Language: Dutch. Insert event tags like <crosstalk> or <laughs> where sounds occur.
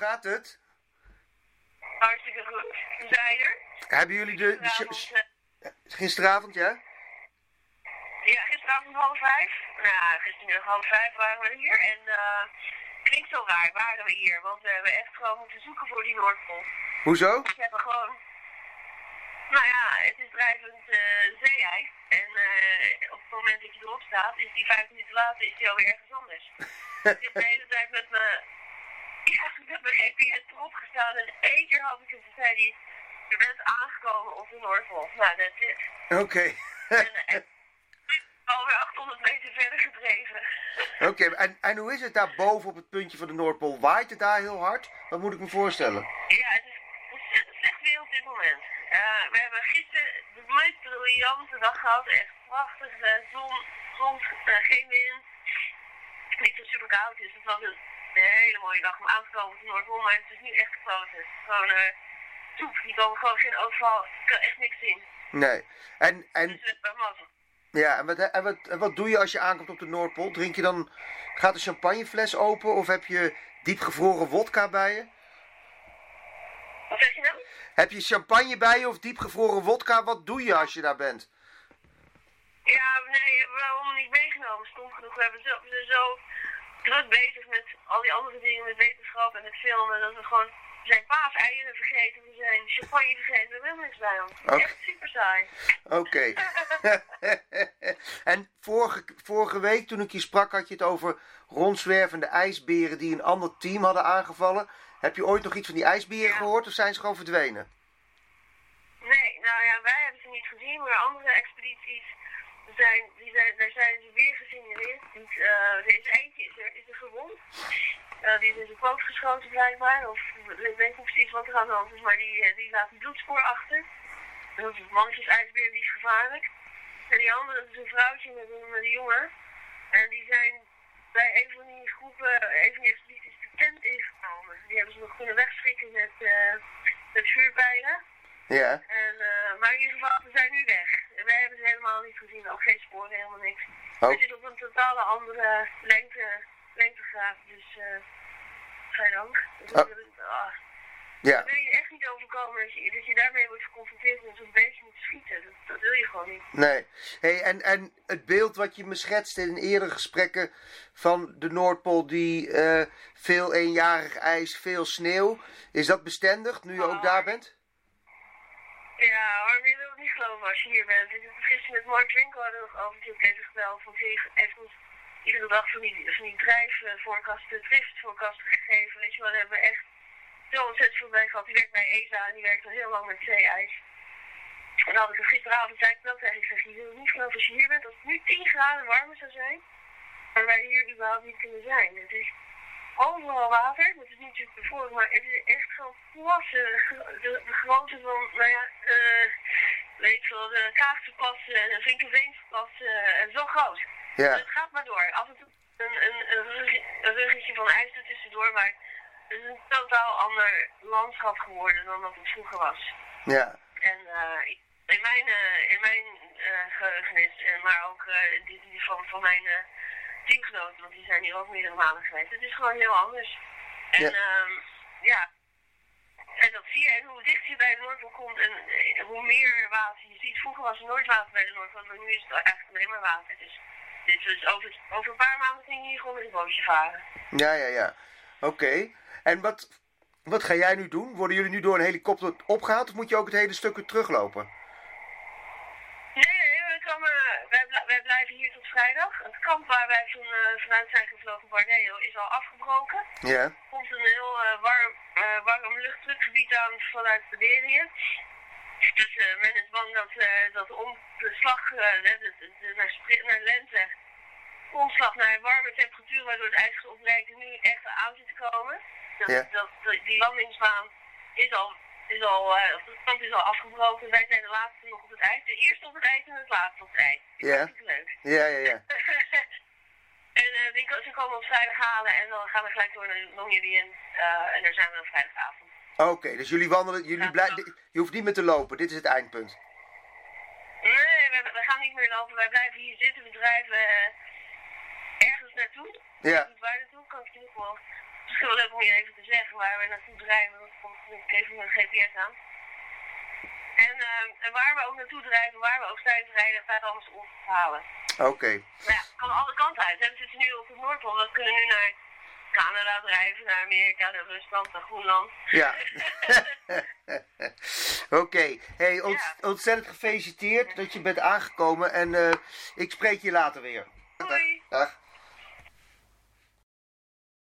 gaat het? Hartstikke goed. Hoe zijn er? Hebben jullie de... Gisteravond, eh, gisteravond, ja? ja, gisteravond half vijf. Nou, gistermiddag half vijf waren we hier. En eh klinkt zo raar, waren we hier. Want we hebben echt gewoon moeten zoeken voor die Noordpool. Hoezo? We hebben gewoon... Nou ja, het is drijvend zeeijs. En eh, op het moment dat je erop staat, is die vijf minuten later is die alweer ergens anders. <laughs> ik heb de hele tijd met me... Ja, met mijn GPS erop gestaan. En één keer had ik het, toen zei hij... Je bent aangekomen op de Noordpool. Nou, that's it. Oké. En alweer 800 meter verder gedreven. Oké, en, en hoe is het daar boven op het puntje van de Noordpool? Waait het daar heel hard? Wat moet ik me voorstellen? Ja, het is ontzettend slecht weer op dit moment. Eh, we hebben gisteren de meest briljante dag gehad. Echt prachtig. eh, zon, zon eh, geen wind. Niet zo super koud. Dus het was een, een hele mooie dag komen op de Noordpool. Maar het is nu echt gesloten. Het is gewoon eh soep. Die komen gewoon geen overval. Ik kan echt niks zien. Nee. En, en, Dus hebben mazzel. ja, en, wat, en, wat, en wat doe je als je aankomt op de Noordpool? Drink je dan... Gaat de champagnefles open of heb je diepgevroren wodka bij je? Wat zeg je nou? Heb je champagne bij je of diepgevroren wodka? Wat doe je als je daar bent? Ja, nee, hebben we allemaal niet meegenomen. Stom genoeg. We, hebben zo, zo druk bezig met al die andere dingen, met wetenschap en het filmen, dat we gewoon. We zijn paaseieren vergeten, we zijn champagne vergeten, we helemaal niks bij ons. Echt super saai. Oké. <laughs> en vorige, vorige week toen ik je sprak had je het over rondzwervende ijsberen die een ander team hadden aangevallen. Heb je ooit nog iets van die ijsberen Ja. gehoord of zijn ze gewoon verdwenen? Nee, nou ja, wij hebben ze niet gezien, maar andere expedities zijn, die zijn, daar zijn ze weer gesignaleerd. Dus, eh, er is eentje is er, is er gewond. Eh, die is in zijn poot geschoten blijkbaar, of ik weet niet precies wat er aan de hand is, maar die, eh, die laat een bloedspoor achter. Dat is een mannetjesijsbeer, die is gevaarlijk. En die andere, dat is een vrouwtje met een, met een jongen. En die zijn bij een van die groepen, een van die expedities, de tent ingekomen. Die hebben ze nog kunnen wegschikken met, met vuurpijlen. Ja. En, maar in ieder geval, ze zijn nu weg. Wij hebben ze helemaal niet gezien, ook geen sporen, helemaal niks. Oh. We zitten op een totale andere lengte, lengtegraad, dus eh geen dank. Dus, Oh. ah, Ja. dat wil je echt niet overkomen, dat je, dat je daarmee wordt geconfronteerd met zo'n beetje moet schieten. Dat, dat wil je gewoon niet. Nee. Hey, en, en het beeld wat je me schetste in eerdere gesprekken van de Noordpool, die eh, veel eenjarig ijs, veel sneeuw. Is dat bestendig nu je ook daar bent? Ja, maar je wil het niet geloven als je hier bent. Ik heb het gisteren met Mark Winkel hadden nog over ook even gebeld. Van hij heeft ons iedere dag van die, van die drijfvoorkasten, driftvoorkasten gegeven. Weet je wel, daar hebben we echt zo ontzettend veel bij gehad. Die werkt bij ESA en die werkt al heel lang met zeeijs. En dan had ik hem gisteravond zei ik wel tegen ik zeg, je wil het niet geloven als je hier bent, als het nu 10 graden warmer zou zijn, maar wij hier überhaupt niet kunnen zijn. Het is overal water, dat is niet natuurlijk bevroren, maar het is echt gewoon plassen. De, de, de grootte van, nou ja, eh weet je wel, de Kaagse de Vinkenveense en zo groot. Ja. Het gaat maar door. Af en toe een, een, een, rugge- een ruggetje van ijs er tussendoor, maar het is een totaal ander landschap geworden dan dat het vroeger was. Ja. En eh, in mijn, eh, in mijn eh geheugenis, en maar ook eh, die, die van, van mijn teamgenoten, want die zijn hier ook meerdere maanden geweest. Het is gewoon heel anders. En Ja. ja, ja. En dat zie je, en hoe dichter je bij de Noordpool komt en eh, hoe meer water je ziet. Vroeger was er nooit water bij de Noordpool, maar nu is het eigenlijk alleen maar water. Dus, dit is over, over een paar maanden kun je hier gewoon met een bootje varen. Ja, ja, ja. Oké. En wat, wat ga jij nu doen? Worden jullie nu door een helikopter opgehaald of moet je ook het hele stuk weer teruglopen? Nee, we wij, bl- wij blijven hier tot vrijdag. Het kamp waar wij van, eh, vanuit zijn gevlogen, Bardeo, is al afgebroken. Ja. Er komt een heel eh, warm, eh, warm luchtdrukgebied aan vanuit Siberië. Dus eh, men is bang dat, eh, dat om de slag eh, naar, naar lente, omslag naar een warme temperatuur, waardoor het ijs gaat opbreken, nu echt aan zit te komen. Dat, dat- die landingsbaan is al, is al, eh, of het kamp is al afgebroken. Wij zijn de laatste nog op het ijs. De eerste op het ijs en het laatste op het ijs. Ja. Leuk. Ja, ja, ja. <laughs> en eh, die, ze komen op vrijdag halen en dan gaan we gelijk door naar Longyearbyen. eh en daar zijn we op vrijdagavond. Oké, dus jullie wandelen, jullie Ja, blij, toch. je hoeft niet meer te lopen, dit is het eindpunt. Nee, we, we gaan niet meer lopen. Wij blijven hier zitten. We drijven eh, ergens naartoe. Ja. niet waar naartoe, kan ik nog wel misschien wel leuk om je even te zeggen waar we naartoe drijven. Komt ik even mijn GPS aan. En, uh, en waar we ook naartoe drijven, waar we ook zijn rijden, gaat alles ons halen. Oké. Okay. Maar ja, kan alle kanten uit. we zitten nu op het Noordpool. We kunnen nu naar Canada drijven, naar Amerika, naar Rusland, naar Groenland. Ja. <laughs> <laughs> Oké. Okay. Hey, ont ja. ontzettend gefeliciteerd dat je bent aangekomen. En uh, ik spreek je later weer. Doei. Dag.